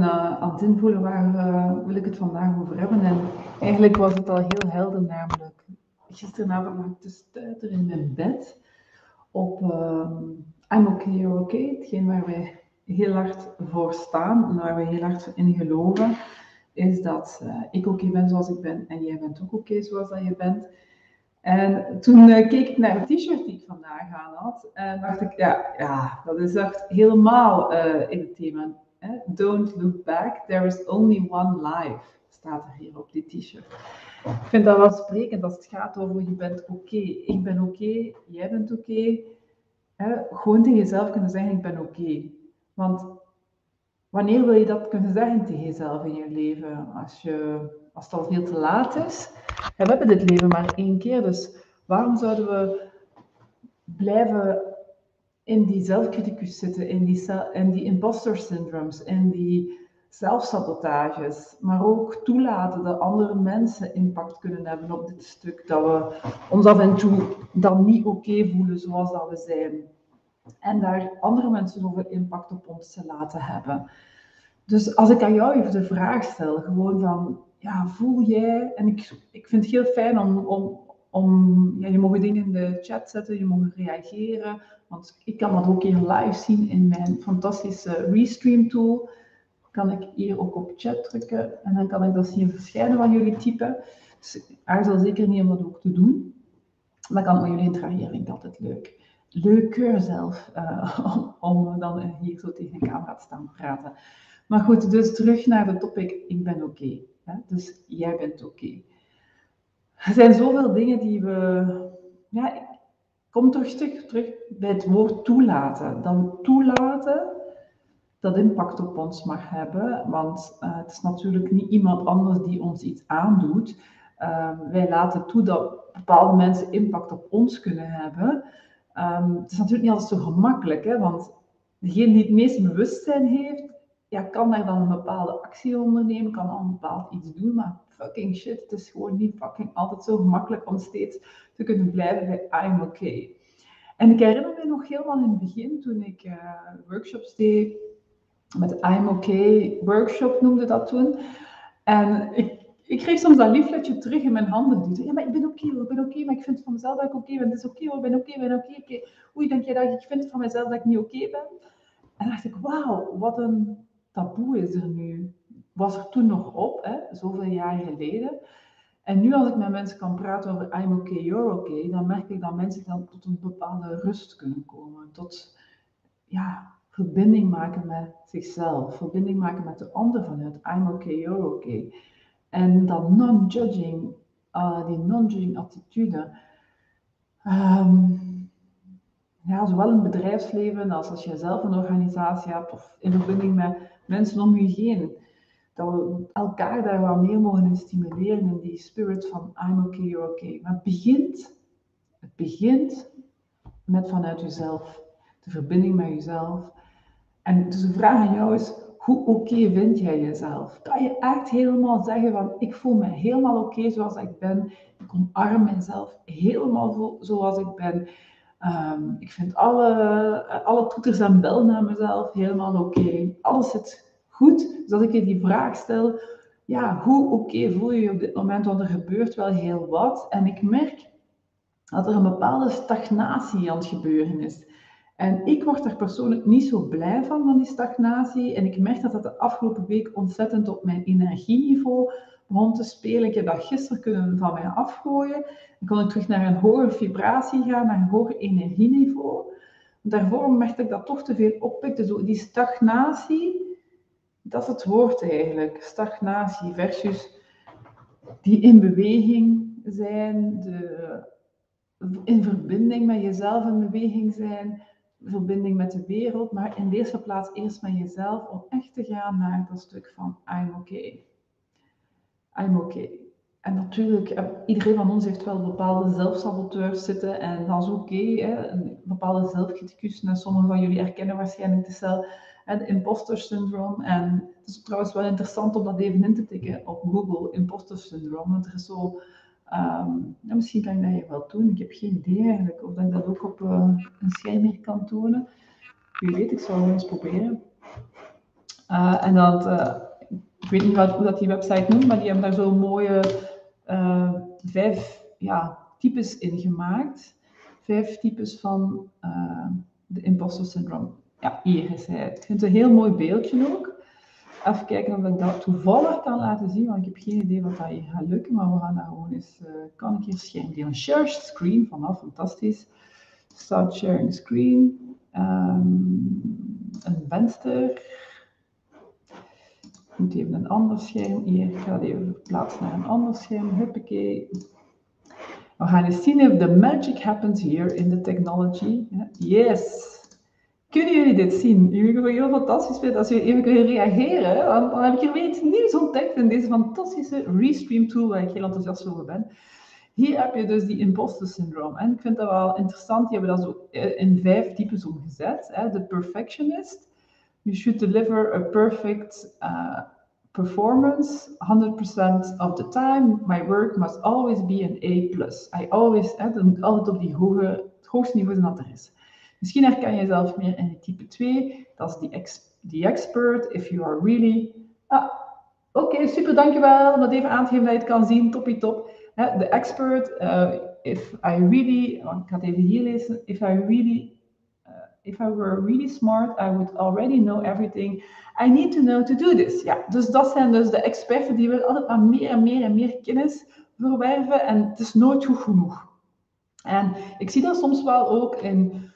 aan het invoelen waar uh, wil ik het vandaag over hebben. En eigenlijk was het al heel helder, namelijk gisteravond lag ik te in mijn bed op uh, I'm okay, you're okay. Hetgeen waar wij heel hard voor staan en waar wij heel hard in geloven, is dat ik oké okay ben zoals ik ben en jij bent ook oké okay zoals dat je bent. En toen keek ik naar het t-shirt die ik vandaag aan had en dacht ik, ja, ja dat is echt helemaal in het thema. Don't look back, there is only one life, staat er hier op dit t-shirt. Ik vind dat wel sprekend als het gaat over je bent oké, ik ben oké, jij bent oké. Gewoon tegen jezelf kunnen zeggen, ik ben oké. Want wanneer wil je dat kunnen zeggen tegen jezelf in je leven? Als, je, als het al veel te laat is. we hebben dit leven maar één keer, dus waarom zouden we blijven in die zelfcriticus zitten, in die, in die imposter syndromes, in die zelfsabotages, maar ook toelaten dat andere mensen impact kunnen hebben op dit stuk, dat we ons af en toe dan niet oké voelen zoals dat we zijn. En daar andere mensen zoveel impact op ons te laten hebben. Dus als ik aan jou even de vraag stel, gewoon van, ja, voel jij, en ik, ik vind het heel fijn om, om, om ja, je mag dingen in de chat zetten, je mag reageren, want ik kan dat ook hier live zien in mijn fantastische Restream tool. Kan ik hier ook op chat drukken en dan kan ik dat zien verschijnen van jullie typen. Dus ik aarzel zeker niet om dat ook te doen. Dan kan ik met jullie vind ik altijd leuk. Leuker zelf, uh, om, dan hier zo tegen de camera te staan praten. Maar goed, dus terug naar de topic, ik ben oké. Dus jij bent oké. Er zijn zoveel dingen die we... Ja, kom terug, terug, terug bij het woord toelaten. Dan toelaten dat impact op ons mag hebben. Want uh, het is natuurlijk niet iemand anders die ons iets aandoet. Uh, wij laten toe dat bepaalde mensen impact op ons kunnen hebben. Um, het is natuurlijk niet altijd zo gemakkelijk, hè, want degene die het meeste bewustzijn heeft, ja, kan daar dan een bepaalde actie ondernemen, kan al een bepaald iets doen, maar fucking shit, het is gewoon niet fucking altijd zo gemakkelijk om steeds te kunnen blijven bij I'm okay. En ik herinner me nog helemaal in het begin, toen ik uh, workshops deed, met I'm okay workshop noemde dat toen. En ik, ik kreeg soms dat liefletje terug in mijn handen. Ja, maar ik ben oké ik ben oké, maar ik vind van mezelf dat ik oké ben. Het is oké ik ben oké, ik ben oké. Oei, denk je dat ik vind van mezelf dat ik niet oké ben? En dan dacht ik, wauw, wat een taboe is er nu. Was er toen nog op, hè, zoveel jaar geleden. En nu als ik met mensen kan praten over I'm okay, you're okay, dan merk ik dat mensen dan tot een bepaalde rust kunnen komen. Tot, ja, verbinding maken met zichzelf, verbinding maken met de ander vanuit I'm okay, you're okay. En dat non-judging, uh, die non-judging attitude, um, ja, zowel in het bedrijfsleven als als je zelf een organisatie hebt of in verbinding met mensen om je heen, dat we elkaar daar wat meer mogen stimuleren in die spirit van I'm okay, you're okay. Maar het begint, het begint met vanuit jezelf, de verbinding met jezelf. En dus de vraag aan jou is, hoe oké okay vind jij jezelf? Kan je echt helemaal zeggen van, ik voel me helemaal oké okay zoals ik ben. Ik omarm mezelf helemaal zoals ik ben. Um, ik vind alle, alle toeters en bel naar mezelf helemaal oké. Okay. Alles zit goed. Dus als ik je die vraag stel, ja, hoe oké voel je je op dit moment? Want er gebeurt wel heel wat. En ik merk dat er een bepaalde stagnatie aan het gebeuren is. En ik word er persoonlijk niet zo blij van, van die stagnatie. En ik merk dat dat de afgelopen week ontzettend op mijn energieniveau begon te spelen. Ik heb dat gisteren kunnen van mij afgooien. Dan kon ik terug naar een hogere vibratie gaan, naar een hoger energieniveau. Daarvoor merkte ik dat toch te veel oppikte. Zo die stagnatie, dat is het woord eigenlijk. Stagnatie versus die in beweging zijn, de, in verbinding met jezelf in beweging zijn verbinding met de wereld, maar in de eerste plaats eerst met jezelf om echt te gaan naar dat stuk van I'm okay. I'm okay. En natuurlijk, eh, iedereen van ons heeft wel bepaalde zelfsaboteurs zitten en dat is oké, een bepaalde zelfcriticus. En sommigen van jullie herkennen waarschijnlijk de cel, het imposter syndroom. En het is trouwens wel interessant om dat even in te tikken op Google, imposter syndroom, is zo ja, misschien kan ik dat hier wel doen. Ik heb geen idee eigenlijk of ik dat ook op uh, een scherm kan tonen. Wie weet, ik zal het eens proberen. Uh, en dat, uh, ik weet niet wat, hoe dat die website noemt, maar die hebben daar zo'n mooie vijf ja, types in gemaakt. Vijf types van de imposter syndrome. Ja, hier is hij. Ik vind een heel mooi beeldje ook. Even kijken of ik dat toevallig kan laten zien, want ik heb geen idee wat dat hier gaat lukken, maar we gaan daar gewoon eens, uh, kan ik hier scherm delen. Share screen, vanaf, fantastisch. Start sharing screen. Um, een venster. Ik moet even een ander scherm hier. Ik ga het even verplaatsen naar een ander scherm. Huppakee. We gaan eens zien if the magic happens here in the technology. Yes. Kunnen jullie dit zien? Jullie gaan heel fantastisch vinden als jullie even kunnen reageren. Want dan heb ik hier weer iets nieuws ontdekt in deze fantastische Restream tool waar ik heel enthousiast over ben. Hier heb je dus die imposter syndroom. En ik vind dat wel interessant. Die hebben dat zo in vijf types omgezet. De perfectionist. You should deliver a perfect uh, performance 100% of the time. My work must always be an A+. I always, altijd op die hoge, het hoogste niveau dat er is. Misschien herken je jezelf meer in het type 2. Dat is die, ex, die expert. If you are really... Ah, Oké, super, dankjewel om dat even aan te geven dat je het kan zien. Toppie top. De expert, uh, if I really... Oh, ik ga het even hier lezen. If I really... Uh, if I were really smart, I would already know everything I need to know to do this. Ja, dus dat zijn dus de experten die willen altijd maar meer en meer en meer kennis verwerven. En het is nooit goed genoeg. En ik zie dat soms wel ook in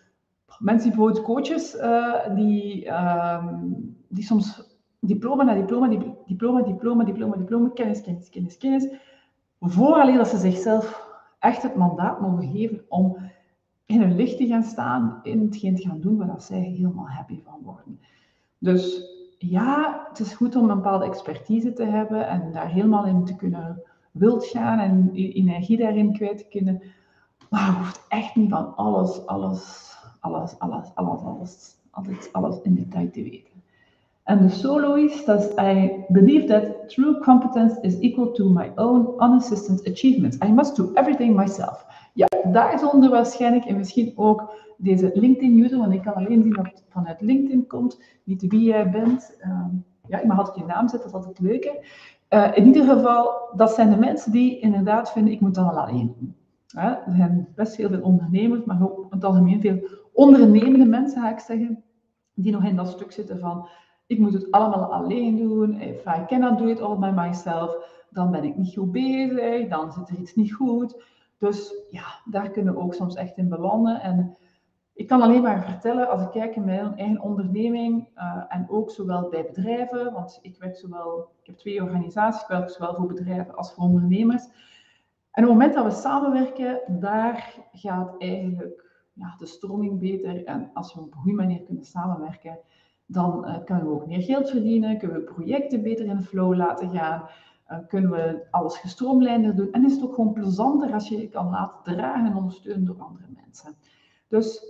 mensen die bijvoorbeeld coaches, uh, die, um, die soms diploma na diploma, diploma, diploma, diploma, diploma, kennis, kennis, kennis, kennis, vooraleer dat ze zichzelf echt het mandaat mogen geven om in hun licht te gaan staan, in hetgeen te gaan doen waar zij helemaal happy van worden. Dus ja, het is goed om een bepaalde expertise te hebben en daar helemaal in te kunnen wild gaan en energie daarin kwijt te kunnen. Maar je hoeft echt niet van alles, alles alles, alles, alles, alles, altijd alles in detail te weten. En de soloist, dat I believe that true competence is equal to my own unassisted achievements. I must do everything myself. Ja, daaronder waarschijnlijk en misschien ook deze LinkedIn-user, want ik kan alleen zien dat het vanuit LinkedIn komt, niet wie jij bent. Uh, ja, ik mag altijd je naam zetten, dat is altijd leuk. Uh, in ieder geval, dat zijn de mensen die inderdaad vinden, ik moet dat wel alleen doen. er zijn best heel veel ondernemers, maar ook in het algemeen veel ondernemende mensen, ga ik zeggen, die nog in dat stuk zitten van ik moet het allemaal alleen doen, if I cannot do it all by myself, dan ben ik niet goed bezig, dan zit er iets niet goed. Dus ja, daar kunnen we ook soms echt in belanden. En ik kan alleen maar vertellen, als ik kijk in mijn eigen onderneming uh, en ook zowel bij bedrijven, want ik werk zowel, ik heb twee organisaties, ik zowel voor bedrijven als voor ondernemers. En op het moment dat we samenwerken, daar gaat eigenlijk ja, de stroming beter. En als we op een goede manier kunnen samenwerken, dan uh, kunnen we ook meer geld verdienen, kunnen we projecten beter in de flow laten gaan, uh, kunnen we alles gestroomlijnder doen. En is het ook gewoon plezanter als je je kan laten dragen en ondersteunen door andere mensen. Dus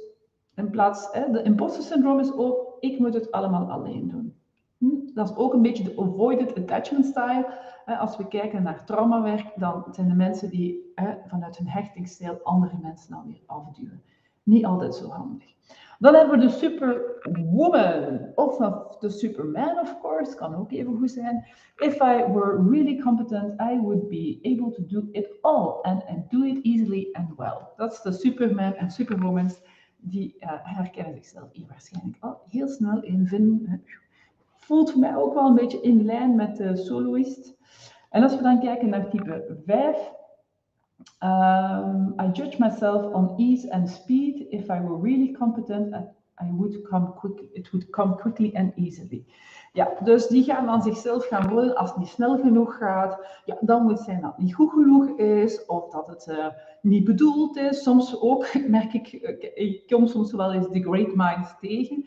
in plaats, hè, de imposter syndroom is ook, ik moet het allemaal alleen doen. Hm? Dat is ook een beetje de avoided attachment style. Als we kijken naar traumawerk, dan zijn de mensen die vanuit hun hechtingsstijl andere mensen dan weer afduwen niet altijd zo handig. Dan hebben we de superwoman of de superman, of course, kan ook even goed zijn. If I were really competent, I would be able to do it all and, and do it easily and well. Dat is de superman en superwoman die uh, herkennen zichzelf hier waarschijnlijk al heel snel in vinden. Voelt voor mij ook wel een beetje in lijn met de soloist. En als we dan kijken naar type 5, Um, I judge myself on ease and speed. If I were really competent, I would come quick, it would come quickly and easily. Ja, dus die gaan dan zichzelf gaan worden als het niet snel genoeg gaat. Ja, dan moet zijn dat het niet goed genoeg is of dat het uh, niet bedoeld is. Soms ook, merk ik, ik kom soms wel eens de great minds tegen.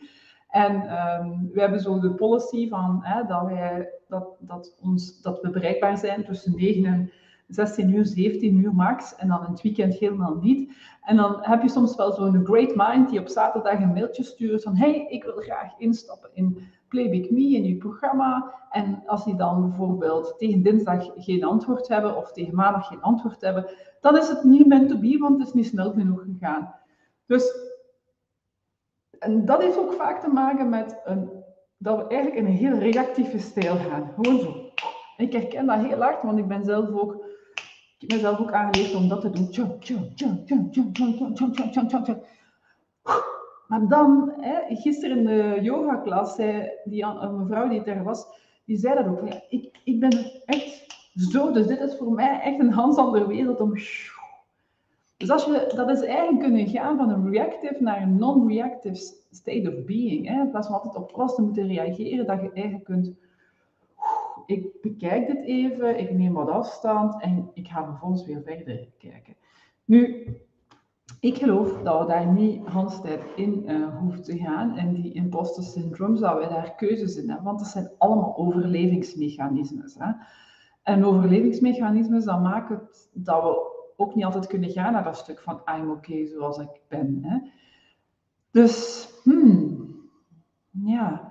En um, we hebben zo de policy van hè, dat, wij, dat, dat, ons, dat we bereikbaar zijn tussen 9 en 16 uur, 17 uur max. En dan in het weekend helemaal niet. En dan heb je soms wel zo'n great mind die op zaterdag een mailtje stuurt van hey, ik wil graag instappen in Playback Me in je programma. En als die dan bijvoorbeeld tegen dinsdag geen antwoord hebben of tegen maandag geen antwoord hebben, dan is het niet meant to be, want het is niet snel genoeg gegaan. Dus, en dat heeft ook vaak te maken met een dat we eigenlijk in een heel reactieve stijl gaan. Gewoon zo. Ik herken dat heel hard, want ik ben zelf ook, ik heb mezelf ook aangeleerd om dat te doen. Maar dan, hè, gisteren in de yogaklas, zei die, een mevrouw die daar was, die zei dat ook. Ja, ik, ik ben echt zo, dus dit is voor mij echt een hans andere wereld om dus als je, dat is eigenlijk kunnen gaan van een reactive naar een non-reactive state of being. Hè? In plaats van altijd op alles te moeten reageren, dat je eigenlijk kunt, ik bekijk dit even, ik neem wat afstand en ik ga vervolgens weer verder kijken. Nu, ik geloof dat we daar niet handstijd in uh, hoeven te gaan en die imposter syndroom, dat we daar keuzes in hebben, want dat zijn allemaal overlevingsmechanismes. Hè? En overlevingsmechanismes, dat maken het dat we ook niet altijd kunnen gaan naar dat stuk van I'm okay zoals ik ben. Hè? Dus, hmm, ja.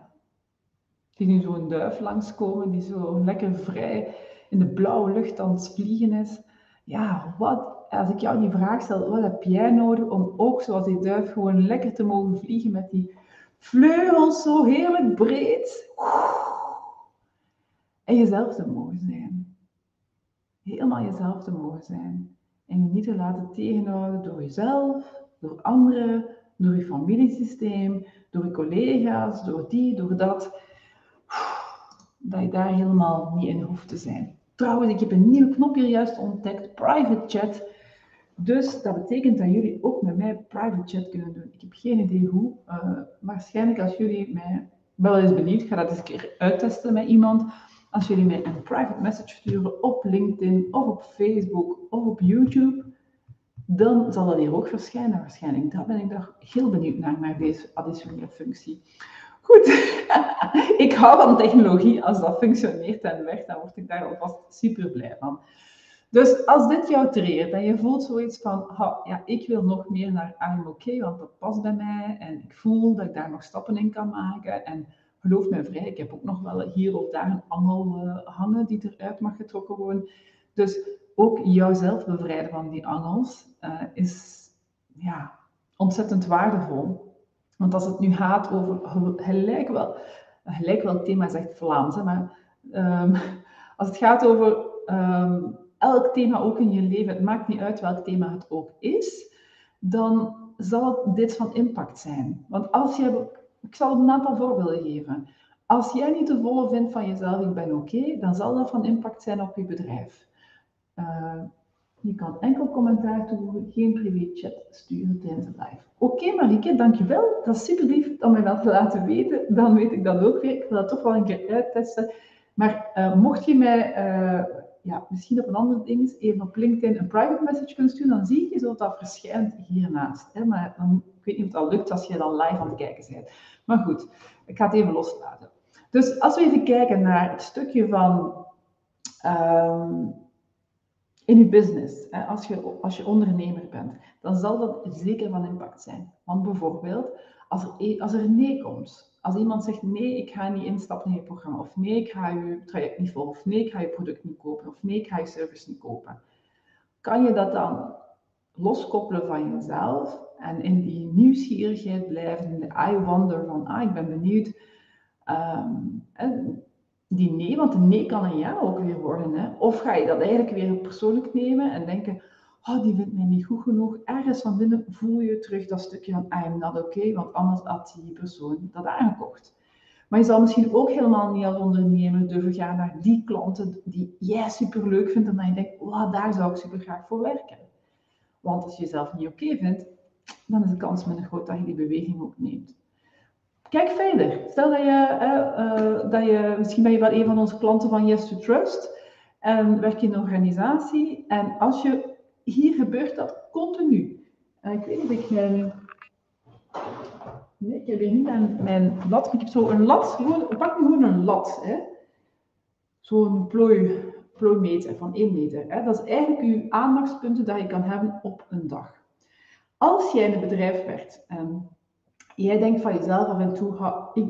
Die nu zo'n duif langskomen, die zo lekker vrij in de blauwe lucht aan het vliegen is. Ja, wat, als ik jou die vraag stel, wat heb jij nodig om ook zoals die duif gewoon lekker te mogen vliegen met die vleugels zo heerlijk breed? En jezelf te mogen zijn. Helemaal jezelf te mogen zijn. En je niet te laten tegenhouden door jezelf, door anderen, door je familiesysteem, door je collega's, door die, door dat. Dat je daar helemaal niet in hoeft te zijn. Trouwens, ik heb een nieuw knopje juist ontdekt, private chat. Dus dat betekent dat jullie ook met mij private chat kunnen doen. Ik heb geen idee hoe. Uh, waarschijnlijk als jullie mij wel eens benieuwd, ga dat eens een keer uittesten met iemand. Als jullie mij een private message sturen op LinkedIn of op Facebook of op YouTube, dan zal dat hier ook verschijnen waarschijnlijk. Daar ben ik daar heel benieuwd naar, naar deze additionele functie. Goed, ik hou van technologie. Als dat functioneert en werkt, dan word ik daar alvast super blij van. Dus als dit jou treert en je voelt zoiets van, ja, ik wil nog meer naar I'm OK, want dat past bij mij en ik voel dat ik daar nog stappen in kan maken en geloof mij vrij, ik heb ook nog wel hier of daar een angel uh, hangen die eruit mag getrokken worden. Dus ook jouzelf bevrijden van die angels uh, is ja, ontzettend waardevol. Want als het nu gaat over, gelijk wel, gelijk wel het thema echt Vlaams, maar um, als het gaat over um, elk thema ook in je leven, het maakt niet uit welk thema het ook is, dan zal dit van impact zijn. Want als je ik zal een aantal voorbeelden geven. Als jij niet de volle vindt van jezelf, ik ben oké, dan zal dat van impact zijn op je bedrijf. Uh, je kan enkel commentaar toevoegen, geen privé-chat sturen tijdens de live. Oké okay, Marieke, dankjewel. Dat is super lief om mij dat te laten weten. Dan weet ik dat ook weer. Ik wil dat toch wel een keer uittesten. Maar uh, mocht je mij uh, ja, misschien op een ander ding even op LinkedIn een private message kunnen sturen, dan zie je zo dat verschijnt hiernaast. Hè? Maar dan, ik weet niet of dat lukt als je dan live aan het kijken bent. Maar goed, ik ga het even loslaten. Dus als we even kijken naar het stukje van um, in je business, als, je, als je ondernemer bent, dan zal dat zeker van impact zijn. Want bijvoorbeeld, als er, e, als er nee komt, als iemand zegt nee, ik ga niet instappen in je programma, of nee, ik ga je traject niet volgen, of nee, ik ga je product niet kopen, of nee, ik ga je service niet kopen, kan je dat dan loskoppelen van jezelf en in die nieuwsgierigheid blijven, in de I wonder van, ah, ik ben benieuwd. Um, die nee, want een nee kan een ja ook weer worden. Hè? Of ga je dat eigenlijk weer persoonlijk nemen en denken, oh, die vindt mij niet goed genoeg. Ergens van binnen voel je terug dat stukje van, I am not okay, want anders had die persoon dat aangekocht. Maar je zal misschien ook helemaal niet als ondernemer durven gaan naar die klanten die jij super leuk vindt en dan je denkt, wow, daar zou ik super graag voor werken. Want als je jezelf niet oké vindt, dan is de kans minder groot dat je die beweging ook neemt. Kijk verder. Stel dat je, uh, dat je, misschien ben je wel een van onze klanten van Yes to Trust en werk je in een organisatie. En als je, hier gebeurt dat continu. Uh, ik weet niet of ik nee, ik heb hier niet mijn, mijn lat, ik heb zo een lat, gewoon, pak gewoon een lat. Zo'n plooi, plooimeter van 1 meter. Hè. Dat is eigenlijk je aandachtspunten dat je kan hebben op een dag. Als jij in een bedrijf werkt en jij denkt van jezelf af en toe, ha, ik,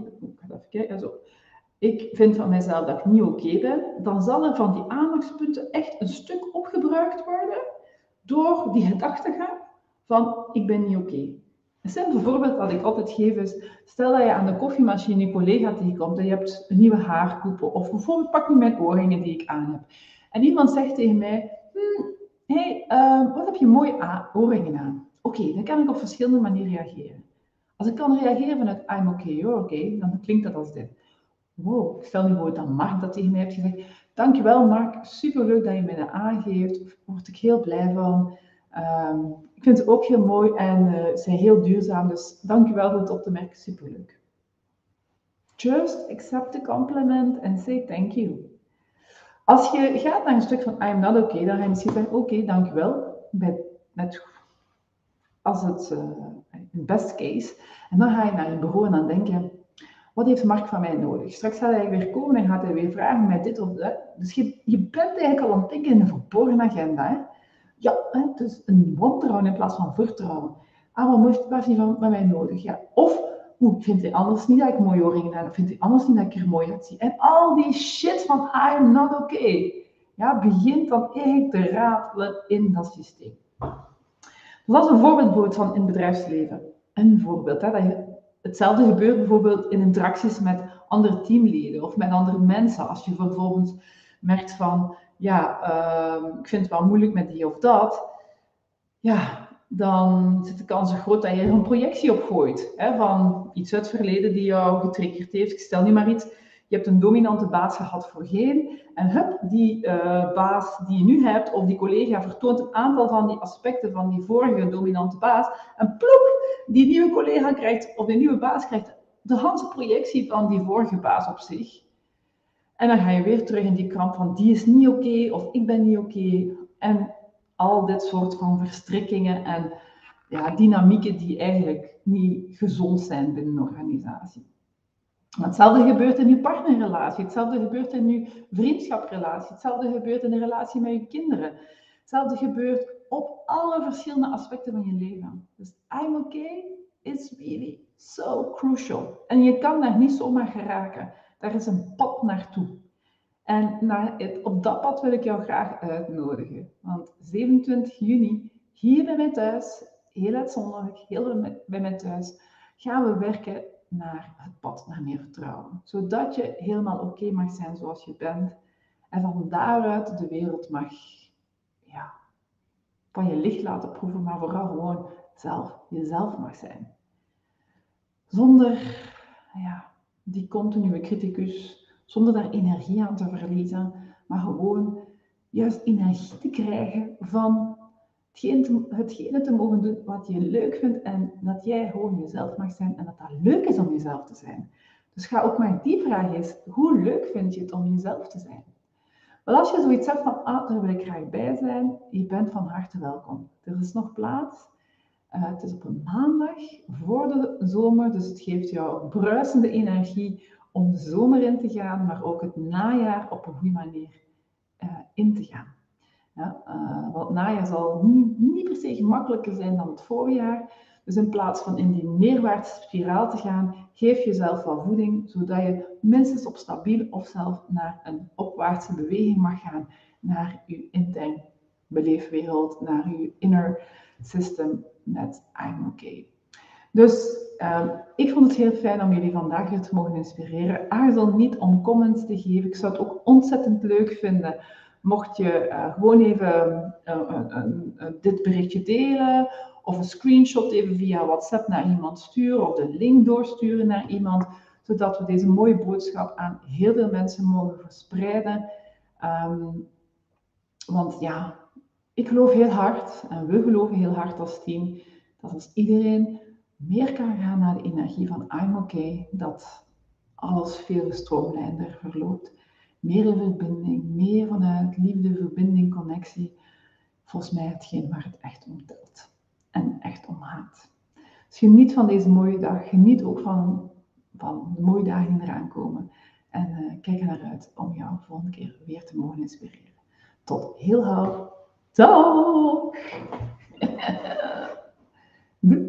ik, vind van mezelf dat ik niet oké ben, dan zal er van die aandachtspunten echt een stuk opgebruikt worden door die gedachtegang van ik ben niet oké. Een simpel voorbeeld dat ik altijd geef is, stel dat je aan de koffiemachine je collega tegenkomt en je hebt een nieuwe haarkoepel, of bijvoorbeeld pak nu mijn oorringen die ik aan heb. En iemand zegt tegen mij, hm, hey, uh, wat heb je mooie oorringen aan? Oké, dan kan ik op verschillende manieren reageren. Als ik kan reageren vanuit I'm okay, you're okay, dan klinkt dat als dit. Wow, stel nu voor dat Mark dat tegen mij heeft gezegd. Dankjewel Mark, superleuk dat je mij dat aangeeft. Daar word ik heel blij van. Um, ik vind het ook heel mooi en uh, zijn heel duurzaam. Dus dankjewel voor het op te merken, superleuk. Just accept the compliment and say thank you. Als je gaat naar een stuk van I'm not okay, dan ga je misschien zeggen, oké, dankjewel. Bij, net als het uh, best case. En dan ga je naar je bureau en dan denk je, wat heeft Mark van mij nodig? Straks gaat hij weer komen en gaat hij weer vragen met dit of dat. Dus je, bent eigenlijk al aan het denken in een verborgen agenda. Hè? Ja, hè, dus een wantrouwen in plaats van vertrouwen. Ah, wat, heeft, hij van, mij nodig? Ja. Of, hoe vindt hij anders niet dat ik mooie oorringen heb? Of vindt hij anders niet dat ik er mooi uitzie? En al die shit van I am not okay. Ja, begint dan eigenlijk te ratelen in dat systeem. Dat is een voorbeeld van in het bedrijfsleven. Een voorbeeld, hè, dat je Hetzelfde gebeurt bijvoorbeeld in interacties met andere teamleden of met andere mensen. Als je vervolgens merkt van, ja, uh, ik vind het wel moeilijk met die of dat. Ja, dan zit de kans groot dat je er een projectie op gooit. Hè, van iets uit het verleden die jou getriggerd heeft. Ik stel nu maar iets. Je hebt een dominante baas gehad voorheen. En hup, die uh, baas die je nu hebt, of die collega, vertoont een aantal van die aspecten van die vorige dominante baas. En ploep, die nieuwe collega krijgt, of die nieuwe baas krijgt, de hele projectie van die vorige baas op zich. En dan ga je weer terug in die kramp van die is niet oké, of ik ben niet oké. En al dit soort van verstrikkingen en ja, dynamieken die eigenlijk niet gezond zijn binnen een organisatie. Hetzelfde gebeurt in je partnerrelatie, hetzelfde gebeurt in je vriendschaprelatie, hetzelfde gebeurt in de relatie met je kinderen. Hetzelfde gebeurt op alle verschillende aspecten van je leven. Dus I'm okay is really so crucial. En je kan daar niet zomaar geraken. Daar is een pad naartoe. En naar het, op dat pad wil ik jou graag uitnodigen. Want 27 juni, hier bij mij thuis, heel uitzonderlijk, heel bij mij thuis, gaan we werken naar het pad naar meer vertrouwen. Zodat je helemaal oké mag zijn zoals je bent. En van daaruit de wereld mag ja, van je licht laten proeven, maar vooral gewoon zelf jezelf mag zijn. Zonder ja, die continue criticus, zonder daar energie aan te verliezen, maar gewoon juist energie te krijgen van hetgene te mogen doen wat je leuk vindt en dat jij gewoon jezelf mag zijn en dat dat leuk is om jezelf te zijn. Dus ga ook maar die vraag eens, hoe leuk vind je het om jezelf te zijn? Wel, als je zoiets hebt van, ah, daar wil ik graag bij zijn, je bent van harte welkom. Er is nog plaats. Uh, het is op een maandag voor de zomer, dus het geeft jou bruisende energie om de zomer in te gaan, maar ook het najaar op een goede manier uh, in te gaan. Ja, uh, want het najaar zal niet, niet per se gemakkelijker zijn dan het voorjaar. Dus in plaats van in die neerwaartse spiraal te gaan, geef jezelf wat voeding, zodat je minstens op stabiel of zelf naar een opwaartse beweging mag gaan, naar je intern beleefwereld, naar je inner system met I'm okay. Dus uh, ik vond het heel fijn om jullie vandaag hier te mogen inspireren. Aarzel niet om comments te geven. Ik zou het ook ontzettend leuk vinden mocht je uh, gewoon even uh, dit berichtje delen of een screenshot even via WhatsApp naar iemand sturen of de link doorsturen naar iemand, zodat we deze mooie boodschap aan heel veel mensen mogen verspreiden. Um, want ja, ik geloof heel hard en we geloven heel hard als team dat als iedereen meer kan gaan naar de energie van I'm okay, dat alles veel gestroomlijnder verloopt meer in verbinding, meer vanuit liefde, verbinding, connectie. Volgens mij hetgeen waar het echt om telt. En echt om gaat. Dus geniet van deze mooie dag. Geniet ook van, van de mooie dagen die eraan komen. En uh, kijk er naar uit om jou de volgende keer weer te mogen inspireren. Tot heel gauw. Ciao!